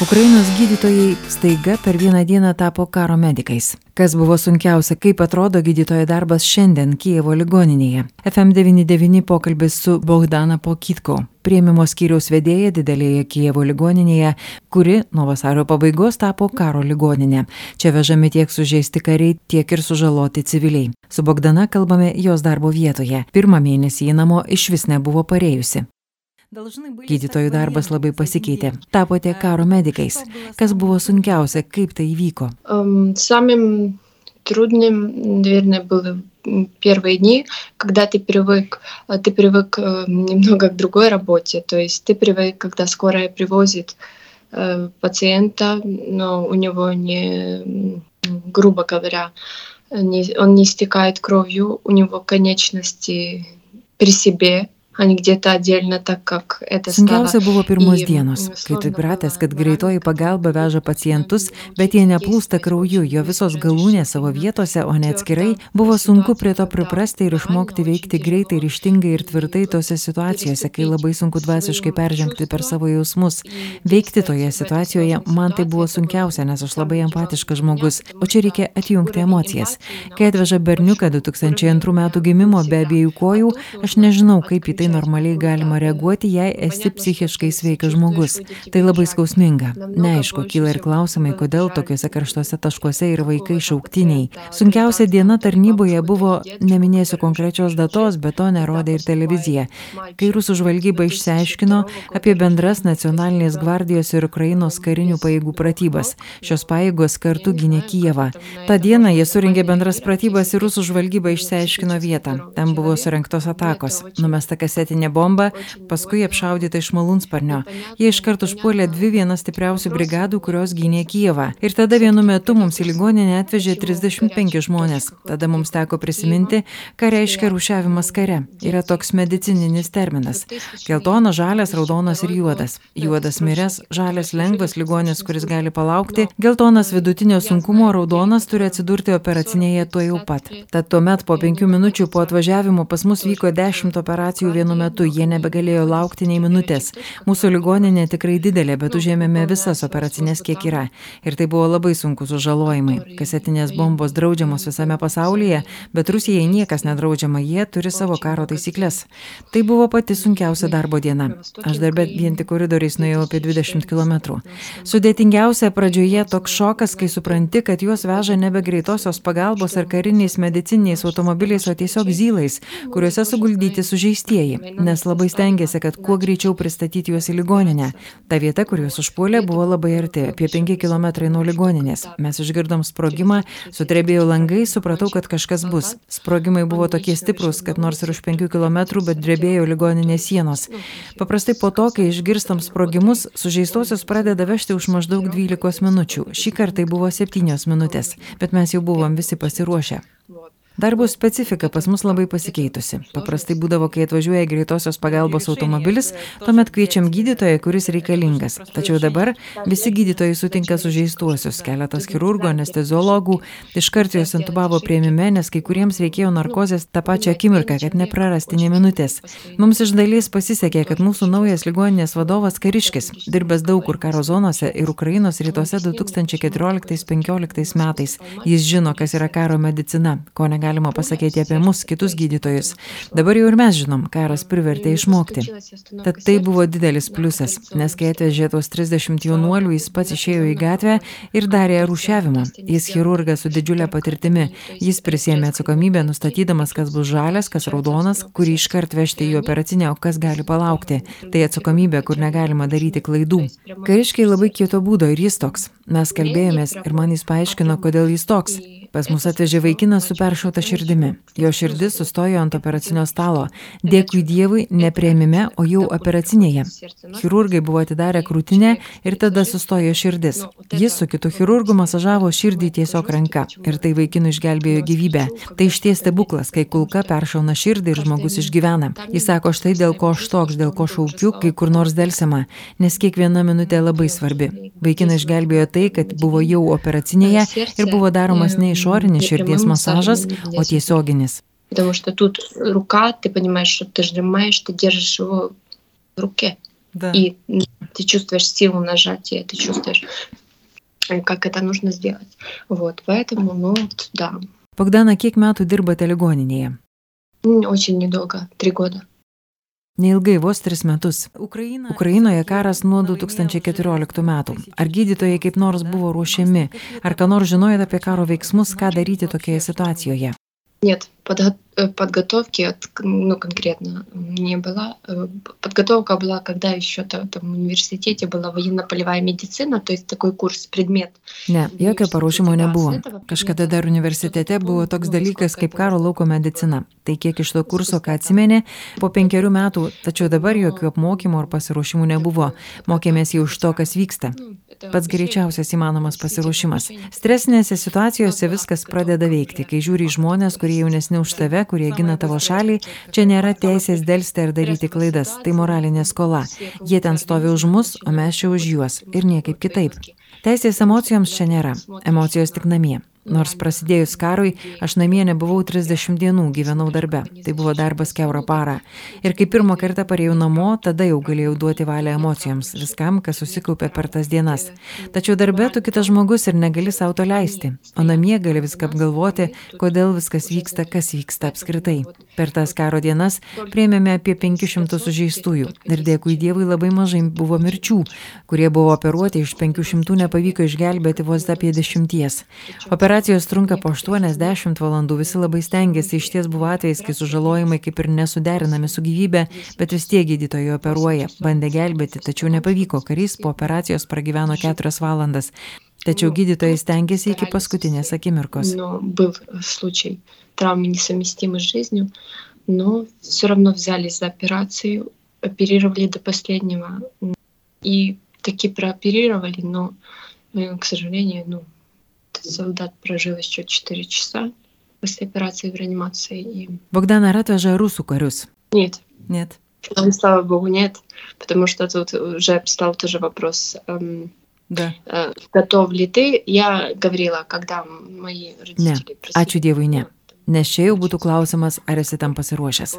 Ukrainos gydytojai staiga per vieną dieną tapo karo medikais. Kas buvo sunkiausia, kaip atrodo gydytojo darbas šiandien Kievo ligoninėje. FM99 pokalbis su Bogdana Pokitko, prieimimo skyriaus vedėja didelėje Kievo ligoninėje, kuri nuo vasario pabaigos tapo karo ligoninė. Čia vežami tiek sužeisti kariai, tiek ir sužaloti civiliai. Su Bogdana kalbame jos darbo vietoje. Pirmą mėnesį ji namo iš vis nebuvo parėjusi. Gydytojų darbas labai pasikeitė. Tapote karo medikais. Kas buvo sunkiausia, kaip tai įvyko? Um, самым трудным, наверное, было первые дни, когда ты привык, ты привык э, немного к другой работе. То есть ты привык, когда скорая привозит э, пациента, но у него не, грубо говоря, не, он не истекает кровью, у него конечности при себе, а не где-то отдельно, так как это Sunkiausia buvo pirmos dienos, kai tu pratęs, kad greitoji pagalba veža pacientus, bet jie neplūsta krauju, jo visos galūnės savo vietose, o ne atskirai, buvo sunku prie to priprasti ir išmokti veikti greitai, ryštingai ir tvirtai tose situacijose, kai labai sunku dvasiškai peržengti per savo jausmus. Veikti toje situacijoje man tai buvo sunkiausia, nes aš labai empatiškas žmogus, o čia reikia atjungti emocijas. Kai atveža berniuką 2002 metų gimimo be abiejų kojų, aš nežinau, kaip į tai normaliai galima reaguoti, jei esi psichiškai sveikas žmogus. Tai labai skausminga. Neaišku, kyla ir klausimai, kodėl tokiuose karštuose taškuose yra vaikai šauktiniai. Sunkiausia diena tarnyboje buvo, neminėsiu konkrečios datos, bet to nerodė ir televizija, kai rusų žvalgyba išsiaiškino apie bendras nacionalinės gvardijos ir Ukrainos karinių pajėgų pratybas. Šios pajėgos kartu gynė Kijevą. Ta diena jie suringė bendras pratybas ir rusų žvalgyba išsiaiškino vietą. Ten buvo surinktos atakos. Numesta kasetinė bomba, paskui apšaudyta iš malūnsparnio. Jie iškart užpuolė dvi vienas stipriausių brigadų, kurios gynė Kijevą. Ir tada vienu metu mums į ligoninę atvežė 35 žmonės. Tada mums teko prisiminti, ką reiškia rūšiavimas kare. Yra toks medicininis terminas. Geltonas, žalias, raudonas ir juodas. Juodas miręs, žalias lengvas ligonis, kuris gali palaukti, geltonas vidutinio sunkumo, raudonas turi atsidurti operacinėje tuo jau pat. Tad tuomet po penkių minučių po atvažiavimo pas mus vyko dešimt operacijų vienu metu, jie nebegalėjo laukti nei minutės. Mūsų ligoninė tikrai didelė, bet užėmėme visas operacinės kiek yra. Ir tai buvo labai sunkus sužalojimai. Kasetinės bombos draudžiamos visame pasaulyje, bet Rusijai niekas nedraudžiama, jie turi savo karo taisyklės. Tai buvo pati sunkiausia darbo diena. Aš darbę vien tik koridoriais nuėjau apie 20 km. Sudėtingiausia pradžioje toks šokas, kai supranti, kad juos veža nebe greitosios pagalbos ar kariniais mediciniais automobiliais, o tiesiog zylais, kuriuose suguldyti sužeistieji artimieji, nes labai stengiasi, kad kuo greičiau pristatyti juos į ligoninę. Ta vieta, kur juos užpuolė, buvo labai arti, apie 5 km nuo ligoninės. Mes išgirdom sprogimą, sutrebėjo langai, supratau, kad kažkas bus. Sprogimai buvo tokie stiprus, kad nors ir už 5 km, bet drebėjo ligoninės sienos. Paprastai po to, kai išgirstam sprogimus, sužeistosius pradeda vežti už maždaug 12 minučių. Šį kartą tai buvo 7 minutės, bet mes jau buvom visi pasiruošę. Darbo specifika pas mus labai pasikeitusi. Paprastai būdavo, kai atvažiuoja greitosios pagalbos automobilis, tuomet kviečiam gydytoją, kuris reikalingas. Tačiau dabar visi gydytojai sutinka sužeistuosius, keletas chirurgų, anesteziologų, iškart juos intubavo prieimime, nes kai kuriems reikėjo narkozės tą pačią akimirką, kad neprarasti ne minutės. Mums iš dalies pasisekė, kad mūsų naujas ligoninės vadovas kariškis, dirbęs daug kur karo zonose ir Ukrainos rytuose 2014-2015 metais. Jis žino, kas yra karo medicina, ko negali galima pasakyti apie mus, kitus gydytojus. Dabar jau ir mes žinom, karas privertė išmokti. Tad tai buvo didelis pliusas, nes kai atvežė tos 30 jaunuolių, jis pats išėjo į gatvę ir darė rūšiavimą. Jis chirurgas su didžiulė patirtimi. Jis prisėmė atsakomybę, nustatydamas, kas bus žalias, kas raudonas, kurį iškart vežti į operacinę, o kas gali palaukti. Tai atsakomybė, kur negalima daryti klaidų. Kariškiai labai kieto būdo ir jis toks. Mes kalbėjomės ir man jis paaiškino, kodėl jis toks. Pas mus atvežė vaikinas su peršauta širdimi. Jo širdis sustojo ant operacinio stalo. Dėkui Dievui, neprieimime, o jau operacinėje. Chirurgai buvo atidarę krūtinę ir tada sustojo širdis. Jis su kitu chirurgu masažavo širdį tiesiog ranka ir tai vaikinui išgelbėjo gyvybę. Tai išties stebuklas, kai kulka peršauna širdį ir žmogus išgyvena. Jis sako, štai dėl ko aš toks, dėl ko šaukiu, kai kur nors dėlsima, nes kiekviena minutė labai svarbi. Vaikiną išgelbėjo tai, kad buvo jau operacinėje ir buvo daromas ne iš išorinis širdies masažas, o tiesioginis. Потому что тут рука, ты понимаешь, что ты сжимаешь, ты держишь его в руке. Да. И ты чувствуешь силу нажатия, ты чувствуешь, э, как это нужно сделать. Вот, поэтому, ну, да. Bogdana, kiek metų dirbate ligoninėje? Очень недолго, три года. Neilgai, vos tris metus. Ukrainoje karas nuo 2014 metų. Ar gydytojai kaip nors buvo ruošiami? Ar ką nors žinojate apie karo veiksmus, ką daryti tokioje situacijoje? Нет, подго э, подготовки ну, конкретно не было. Э, подготовка была, когда еще -то, там в университете была военно-полевая медицина, то есть такой курс, предмет. Ne, jokio paruošimo nebuvo. Kažkada dar universitete buvo toks dalykas kaip karo lauko medicina. Tai kiek iš to kurso, ką atsimeni, po penkerių metų, tačiau dabar jokių apmokymų ar pasiruošimų nebuvo. Mokėmės jau iš to, kas vyksta. Pats greičiausias įmanomas pasiruošimas. Stresinėse situacijose viskas pradeda veikti, kai žiūri į žmonės, kurie jaunesni už tave, kurie gina tavo šalį, čia nėra teisės dėlsti ar daryti klaidas, tai moralinė skola. Jie ten stovi už mus, o mes čia už juos ir niekaip kitaip. Teisės emocijoms čia nėra, emocijos tik namie. Nors prasidėjus karui, aš namie nebuvau 30 dienų, gyvenau darbe. Tai buvo darbas keurą parą. Ir kai pirmą kartą parėjau namo, tada jau galėjau duoti valią emocijoms, viskam, kas susikaupė per tas dienas. Tačiau darbe tu kitas žmogus ir negali savo to leisti. O namie gali viską apgalvoti, kodėl viskas vyksta, kas vyksta apskritai. Per tas karo dienas prieimėme apie 500 sužeistųjų. Ir dėkui Dievui labai mažai buvo mirčių, kurie buvo operuoti iš 500 nepavyko išgelbėti vos apie 10. Operacija operacijos trunka po aštuoniasdešimt valandų visi labai stengiasi išties buvo atvejis kai sužalojimai kaip ir nesuderinami su gyvybe bet vis tiek gydytojai operuoja bandė gelbėti tačiau nepavyko karys po operacijos pragyveno keturias valandas tačiau gydytojai stengėsi iki paskutinės akimirkos был случай травмы несовместимы с жизнью но все равно взялись за операцию оперировали до последнего и таки прооперировали но э, к сожалению ну солдат прожил еще 4 часа после операции в реанимации. И... Богдан, ar atveža rusų karius? Нет. Нет. Слава богу, нет, потому что тут уже стал тоже вопрос, эм, да. э, готов ли ты. Я говорила, когда мои родители... Не, ačiū Dievui, ne. Nes čia jau būtų klausimas, ar esi tam pasiruošęs.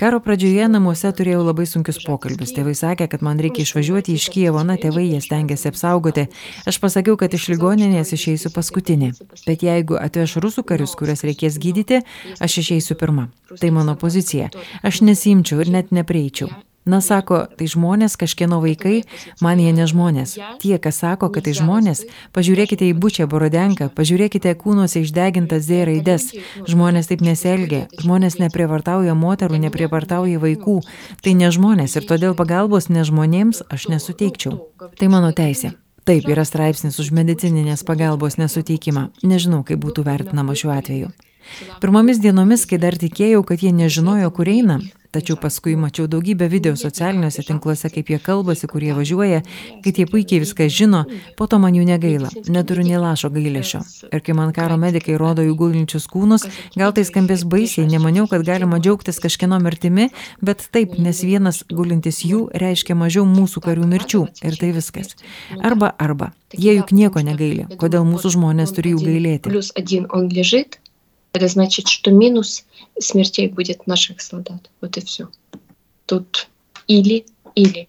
Karo pradžioje namuose turėjau labai sunkius pokalbius. Tėvai sakė, kad man reikia išvažiuoti iš Kievo, na, tėvai jie stengiasi apsaugoti. Aš pasakiau, kad iš ligoninės išeisiu paskutinį. Bet jeigu atveš rusų karius, kurias reikės gydyti, aš išeisiu pirmą. Tai mano pozicija. Aš nesimčiau ir net nepreičiau. Na, sako, tai žmonės, kažkieno vaikai, man jie ne žmonės. Tie, kas sako, kad tai žmonės, pažiūrėkite į bučią borodenką, pažiūrėkite kūnuose išdegintas Z raides. Žmonės taip nesielgia, žmonės neprievartauja moterų, neprievartauja vaikų. Tai ne žmonės ir todėl pagalbos ne žmonėms aš nesuteikčiau. Tai mano teisė. Taip, yra straipsnis už medicininės pagalbos nesuteikimą. Nežinau, kaip būtų vertinama šiuo atveju. Pirmomis dienomis, kai dar tikėjau, kad jie nežinojo, kur eina, tačiau paskui mačiau daugybę video socialiniuose tinkluose, kaip jie kalbasi, kur jie važiuoja, kad jie puikiai viską žino, po to man jų negaila, neturiu nei lašo gailėšio. Ir kai man karo medikai rodo jų gulinčius kūnus, gal tai skambės baisiai, nemaniau, kad galima džiaugtis kažkieno mirtimi, bet taip, nes vienas gulintis jų reiškia mažiau mūsų karių mirčių ir tai viskas. Arba arba. Jie juk nieko negaili. Kodėl mūsų žmonės turi jų gailėti? Plius один он лежит, это значит, что минус смертей будет наших солдат. Вот и все. Тут или-или.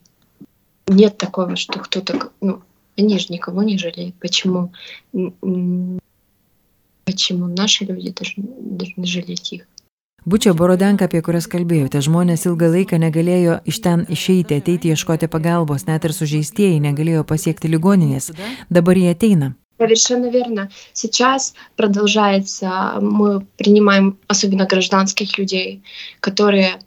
Нет такого, что кто-то... Ну, они же никого не жалеют. Почему, почему наши люди должны, должны жалеть их? Bučio Borodenka, apie kurias kalbėjote, žmonės ilgą laiką negalėjo iš ten išeiti, ateiti ieškoti pagalbos, net ir sužeistieji negalėjo pasiekti ligoninės. Dabar jie ateina. Совершенно верно. Сейчас продолжается, мы принимаем особенно гражданских людей, которые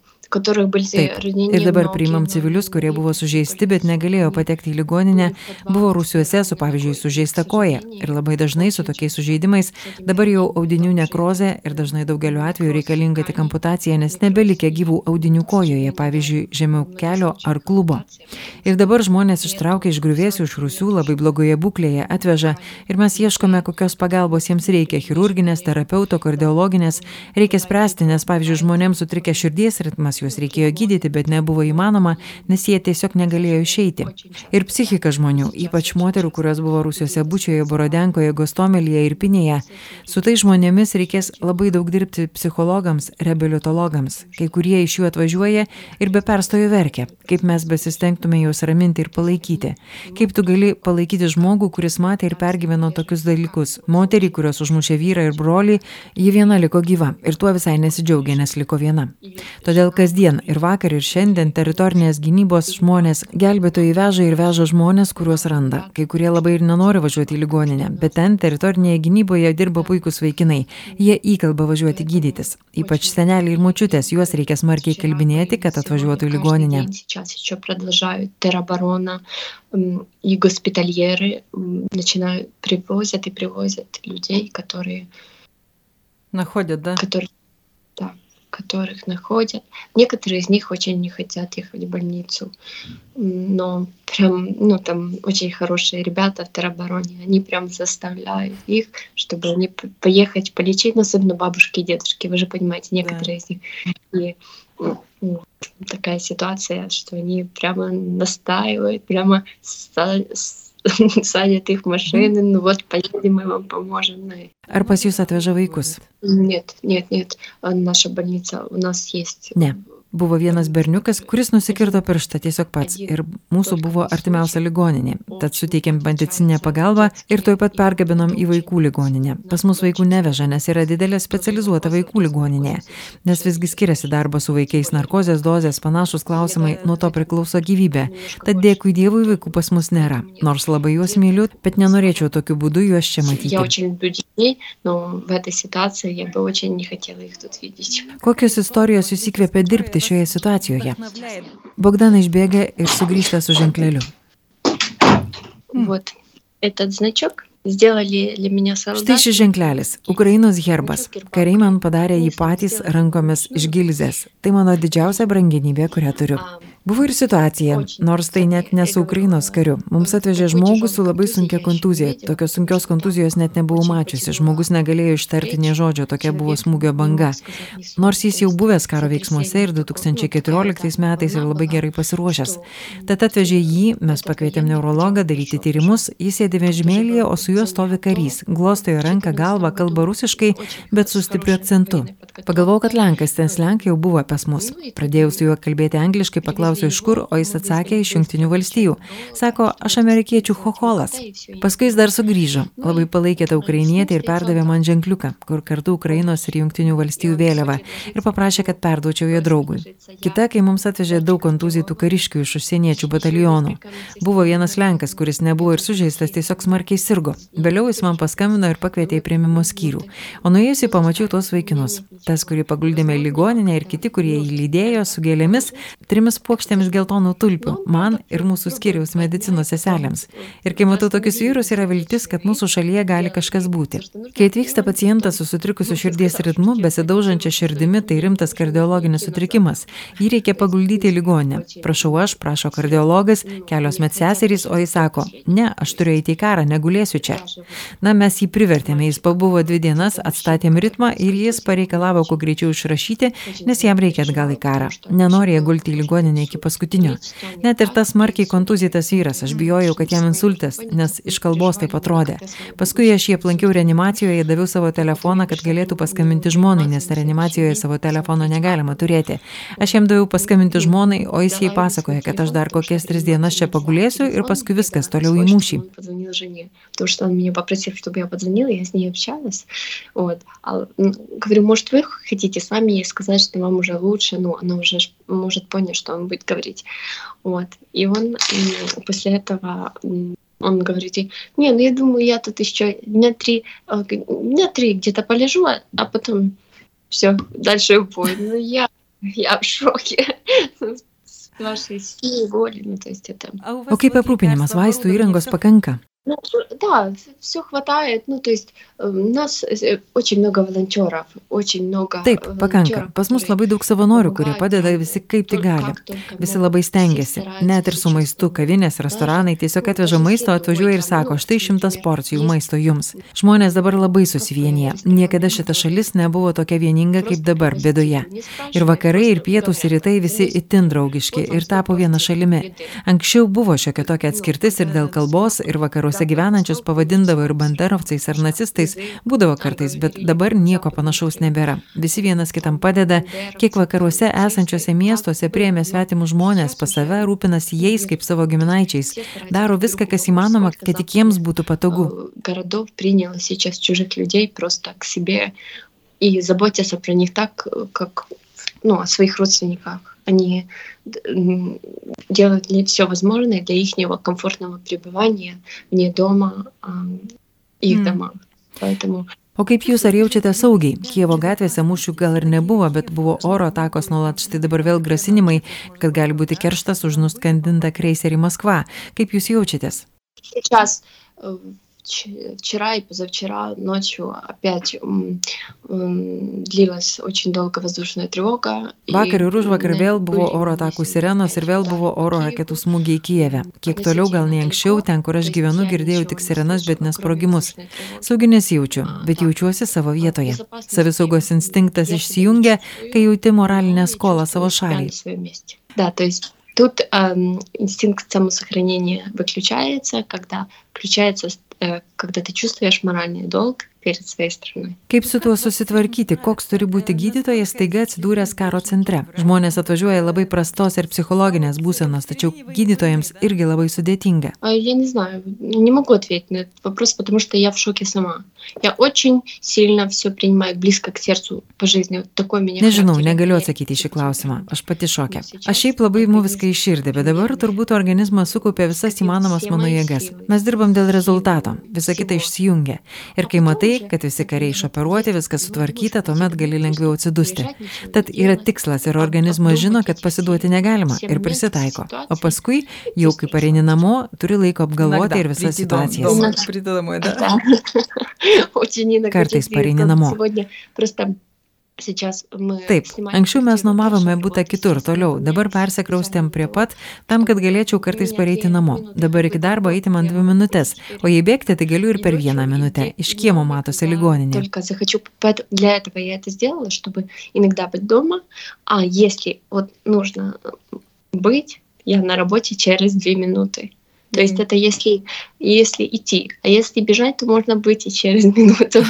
Taip. Ir dabar priimam civilius, kurie buvo sužeisti, bet negalėjo patekti į ligoninę, buvo rusiuose su, pavyzdžiui, sužeista koja. Ir labai dažnai su tokiais sužeidimais dabar jau audinių nekrozė ir dažnai daugeliu atveju reikalinga tik amputacija, nes nebelikia gyvų audinių kojoje, pavyzdžiui, žemiau kelio ar klubo. Ir dabar žmonės ištraukia iš grįvėsių, iš rusių labai blogoje būklėje, atveža ir mes ieškome, kokios pagalbos jiems reikia - chirurginės, terapeuto, kardiologinės, reikia spręsti, nes, pavyzdžiui, žmonėms sutrikia širdies ritmas juos reikėjo gydyti, bet nebuvo įmanoma, nes jie tiesiog negalėjo išeiti. Ir psichika žmonių, ypač moterų, kurios buvo Rusijose bučioje, Borodenkoje, Gostomelyje ir Pinėje, su tai žmonėmis reikės labai daug dirbti psichologams, reabilitologams. Kai kurie iš jų atvažiuoja ir be perstojo verkia, kaip mes besistengtume juos raminti ir palaikyti. Kaip tu gali palaikyti žmogų, kuris matė ir pergyveno tokius dalykus. Moterį, kurios užmušė vyrą ir brolį, ji viena liko gyva ir tuo visai nesidžiaugia, nes liko viena. Todėl kasdien ir vakar ir šiandien teritorinės gynybos žmonės gelbėtojai veža ir veža žmonės, kuriuos randa. Kai kurie labai ir nenori važiuoti į ligoninę, bet ten teritorinėje gynyboje dirba puikūs vaikinai. Jie įkalba važiuoti gydytis. Ypač seneliai ir močiutės, juos reikia smarkiai kalbinėti, kad atvažiuotų į ligoninę. И госпитальеры начинают привозят и привозят людей, которые находят, да? Которые, да, которых находят. Некоторые из них очень не хотят ехать в больницу, но прям, ну там очень хорошие ребята в теробороне, они прям заставляют их, чтобы они поехать полечить, но особенно бабушки и дедушки, вы же понимаете, некоторые да. из них. И ну, такая ситуация, что они прямо настаивают, прямо садят их в машины, ну вот поедем, мы вам поможем. Ar pas jūs atveža vaikus? Нет, нет, нет. Наша больница, у нас есть Не. Buvo vienas berniukas, kuris nusikirto pirštą tiesiog pats ir mūsų buvo artimiausia ligoninė. Tad suteikėm bandicinę pagalbą ir tuoj pat pergabinom į vaikų ligoninę. Pas mus vaikų neveža, nes yra didelė specializuota vaikų ligoninė. Nes visgi skiriasi darbas su vaikais narkozės, dozės, panašus klausimai, nuo to priklauso gyvybė. Tad dėkui Dievui vaikų pas mus nėra. Nors labai juos myliu, bet nenorėčiau tokiu būdu juos čia matyti. Kokios istorijos jūs įkvėpė dirbti šioje situacijoje. Bogdana išbėga ir sugrįžta su ženkleliu. Вот этот значок сделали для меня солдаты. Štai šis ženklelis - Ukrainos herbas. Kariai man padarė jį patys rankomis iš gilzės. Tai mano didžiausia brangenybė, kurią turiu. Buvo ir situacija, nors tai net ne su Ukrainos kariu. Mums atvežė žmogų su labai sunkia kontuzija. Tokios sunkios kontuzijos net nebuvau mačiusi. Žmogus negalėjo ištarti nie žodžio, tokia buvo smūgio banga. Nors jis jau buvęs karo veiksmuose ir 2014 metais ir labai gerai pasiruošęs. Tad atvežė jį, mes pakvietėm neurologą daryti tyrimus, jis sėdė vežimėlyje, o su juo stovi karys. Glostojo ranką, galvą, kalba rusiškai, bet su stipriu akcentu. Pagalvojau, kad Lenkas, ten Lenkai jau buvo pas mus. Pradėjau su juo kalbėti angliškai, paklausiau paklausiau iš kur, o jis atsakė iš Junktinių valstijų. Sako, aš amerikiečių hoholas. Paskui jis dar sugrįžo, labai palaikė tą ukrainietę ir perdavė man ženkliuką, kur kartu Ukrainos ir Junktinių valstijų vėliava ir paprašė, kad perduočiau jo draugui. Kita, kai mums atvežė daug kontuzytų kariškių iš užsieniečių batalionų. Buvo vienas Lenkas, kuris nebuvo ir sužeistas, tiesiog smarkiai sirgo. Vėliau jis man paskambino ir pakvietė į prieimimo skyrių. O nuėjusi pamačiau tuos vaikinus. Tas, kurį paguldėme į ligoninę ir kiti, kurie jį lydėjo su gėlėmis, trimis puokštėmis puokštėmis geltonų tulpių man ir mūsų skyriaus medicinos seselėms. Ir kai matau tokius vyrus, yra viltis, kad mūsų šalyje gali kažkas būti. Kai atvyksta pacientas su sutrikusiu širdies ritmu, besidaužančia širdimi, tai rimtas kardiologinis sutrikimas. Jį reikia paguldyti į ligonę. Prašau aš, prašo kardiologas, kelios medseserys, o jis sako, ne, aš turiu eiti į karą, negulėsiu čia. Na, mes jį privertėme, jis pabuvo dvi dienas, atstatėm ritmą ir jis pareikalavo kuo greičiau išrašyti, nes jam reikia atgal į karą. Nenorėjo gulti į ligoninę iki paskutinio. Net ir tas smarkiai kontuzytas vyras, aš bijojau, kad jam insultas, nes iš kalbos taip atrodė. Paskui aš jį aplankiau reanimacijoje, daviau savo telefoną, kad galėtų paskambinti žmonai, nes reanimacijoje savo telefono negalima turėti. Aš jam daviau paskambinti žmonai, o jis jai pasakoja, kad aš dar kokias tris dienas čia pagulėsiu ir paskui viskas toliau į mūšį. То, что он меня попросил, чтобы я позвонила, я с ней общалась. Вот. А, говорю, может, вы хотите с вами ей сказать, что вам уже лучше, ну, она уже может понять, что он будет говорить. Вот. И он после этого он говорит, не, ну я думаю, я тут еще дня три, э, дня три где-то полежу, а, а потом все, дальше бой. Ну я, я в шоке. O kaip aprūpinimas vaistų įrangos pakanka? Ну, да, все хватает. Ну, то есть у нас очень много волонтеров, очень много. Taip, pakanka. Pas mus labai daug savanorių, kurie padeda visi kaip tik gali. Visi labai stengiasi. Net ir su maistu, kavinės, restoranai tiesiog atveža maisto, atvažiuoja ir sako, štai šimtas porcijų maisto jums. Žmonės dabar labai susivienyje. Niekada šita šalis nebuvo tokia vieninga kaip dabar, bėdoje. Ir vakarai, ir pietus, ir rytai visi itin draugiški ir tapo viena šalimi. Anksčiau buvo šiokia tokia atskirtis ir dėl kalbos, ir vakarų vakaruose gyvenančius pavadindavo ir banderovcais ar nacistais, būdavo kartais, bet dabar nieko panašaus nebėra. Visi vienas kitam padeda, kiek vakaruose esančiose miestuose prieėmė svetimus žmonės pas save, rūpinasi jais kaip savo giminaičiais, daro viską, kas įmanoma, kad tik jiems būtų patogu. Городов принял сейчас чужих людей просто к себе и заботятся про них так, как ну, о своих родственниках. Они делают все возможное для их комфортного пребывания вне дома, их mm. домах. Поэтому O kaip jūs ar jaučiate saugiai? Kievo gatvėse mūšių gal ir nebuvo, bet buvo oro atakos nuolat, štai dabar vėl grasinimai, kad gali būti kerštas už nuskandintą kreiserį Maskva. Kaip jūs jaučiatės? Сейчас вчера и позавчера ночью опять длилась очень долго воздушная тревога. Vakar ir užvakar vėl buvo oro atakų sirenos ir vėl buvo oro raketų smūgiai Kijeve. Kiek toliau gal nei anksčiau, ten, kur aš gyvenu, girdėjau tik sirenas, bet nesprogimus. Saugi nesijaučiu, bet jaučiuosi savo vietoje. Savisaugos instinktas išsijungia, kai jauti moralinę skolą savo šaliai. Да, то есть Тут э, инстинкт самосохранения выключается, когда включается Э, когда ты чувствуешь моральный долг перед своей страной. Kaip su tuo susitvarkyti, koks turi būti gydytojas staiga atsidūręs karo centre? Žmonės atvažiuoja labai prastos ir psichologinės būsenos, tačiau gydytojams irgi labai sudėtinga. Я не знаю, не могу ответить на этот вопрос, потому что я в шоке сама. Я очень сильно все принимаю близко к сердцу по жизни. Вот такой меня Nežinau, negaliu atsakyti į šį klausimą. Aš pati šokė. Aš šiaip labai imu viską iš širdį, bet dabar turbūt organizmas sukaupė visas įmanomas mano jėgas. Mes dirbam dėl rezultato, visa kita išsijungia. Ir kai matai, tai, kad visi kariai išoperuoti, viskas sutvarkyta, tuomet gali lengviau atsidusti. Tad yra tikslas ir organizmas žino, kad pasiduoti negalima ir prisitaiko. O paskui, jau kai pareini namo, turi laiko apgalvoti ir visas situacijas. Kartais pareini namo. Taip, anksčiau mes nuomavome būtą kitur, toliau, dabar persikraustėm prie pat, tam, kad galėčiau kartais pareiti namo. Dabar iki darbo eiti man dvi minutės, o jei bėgti, tai galiu ir per vieną minutę. Iš kiemo matosi ligoninė. Для этого я это сделала, чтобы иногда быть дома, а если вот нужно быть, я на работе через две минуты. То есть это если, если идти. А если бежать, то можно быть и через минуту.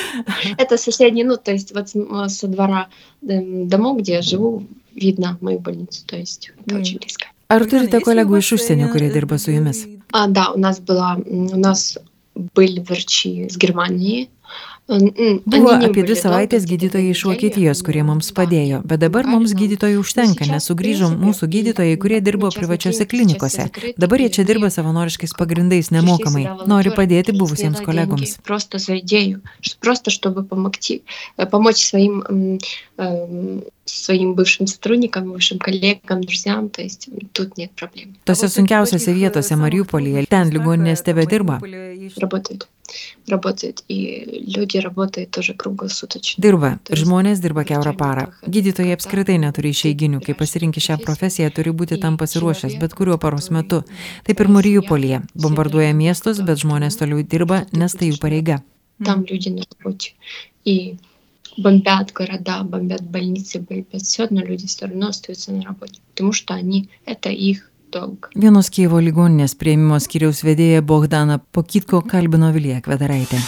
Это соседний, ну, то есть вот со двора домов, где я живу, видно мою больницу. То есть это очень близко. Ar turite kolegų iš užsienio, kurie dirba su jumis? А, да, у нас была, у нас были врачи из Германии, Buvo apie dvi savaitės gydytojai iš Vokietijos, kurie mums padėjo, bet dabar mums gydytojų užtenka, nes sugrįžo mūsų gydytojai, kurie dirbo privačiose klinikose. Dabar jie čia dirba savanoriškais pagrindais nemokamai, nori padėti buvusiems kolegoms. Просто за идею, просто чтобы помогти, помочь своим своим бывшим сотрудникам, бывшим коллегам, друзьям, то есть тут нет проблем. Tose sunkiausiose vietose Mariupolyje, ten ligoninės tebe dirba. Работают. Работают. И люди работают тоже круглосуточно. Dirba. Ir žmonės dirba keurą parą. Gydytojai apskritai neturi išeiginių. Kai pasirinki šią profesiją, turi būti tam pasiruošęs, bet kuriuo paros metu. Taip ir Mariupolyje. Bombarduoja miestus, bet žmonės toliau dirba, nes tai jų pareiga. Там люди на работе. И бомбят города, бомбят больницы, бомбят все, но люди все равно остаются на работе, потому что они, это их daug. Vienos Kievo ligoninės prieimimo skiriaus vedėja Bogdana Pokitko kalbino Vilija Kvedaraitė.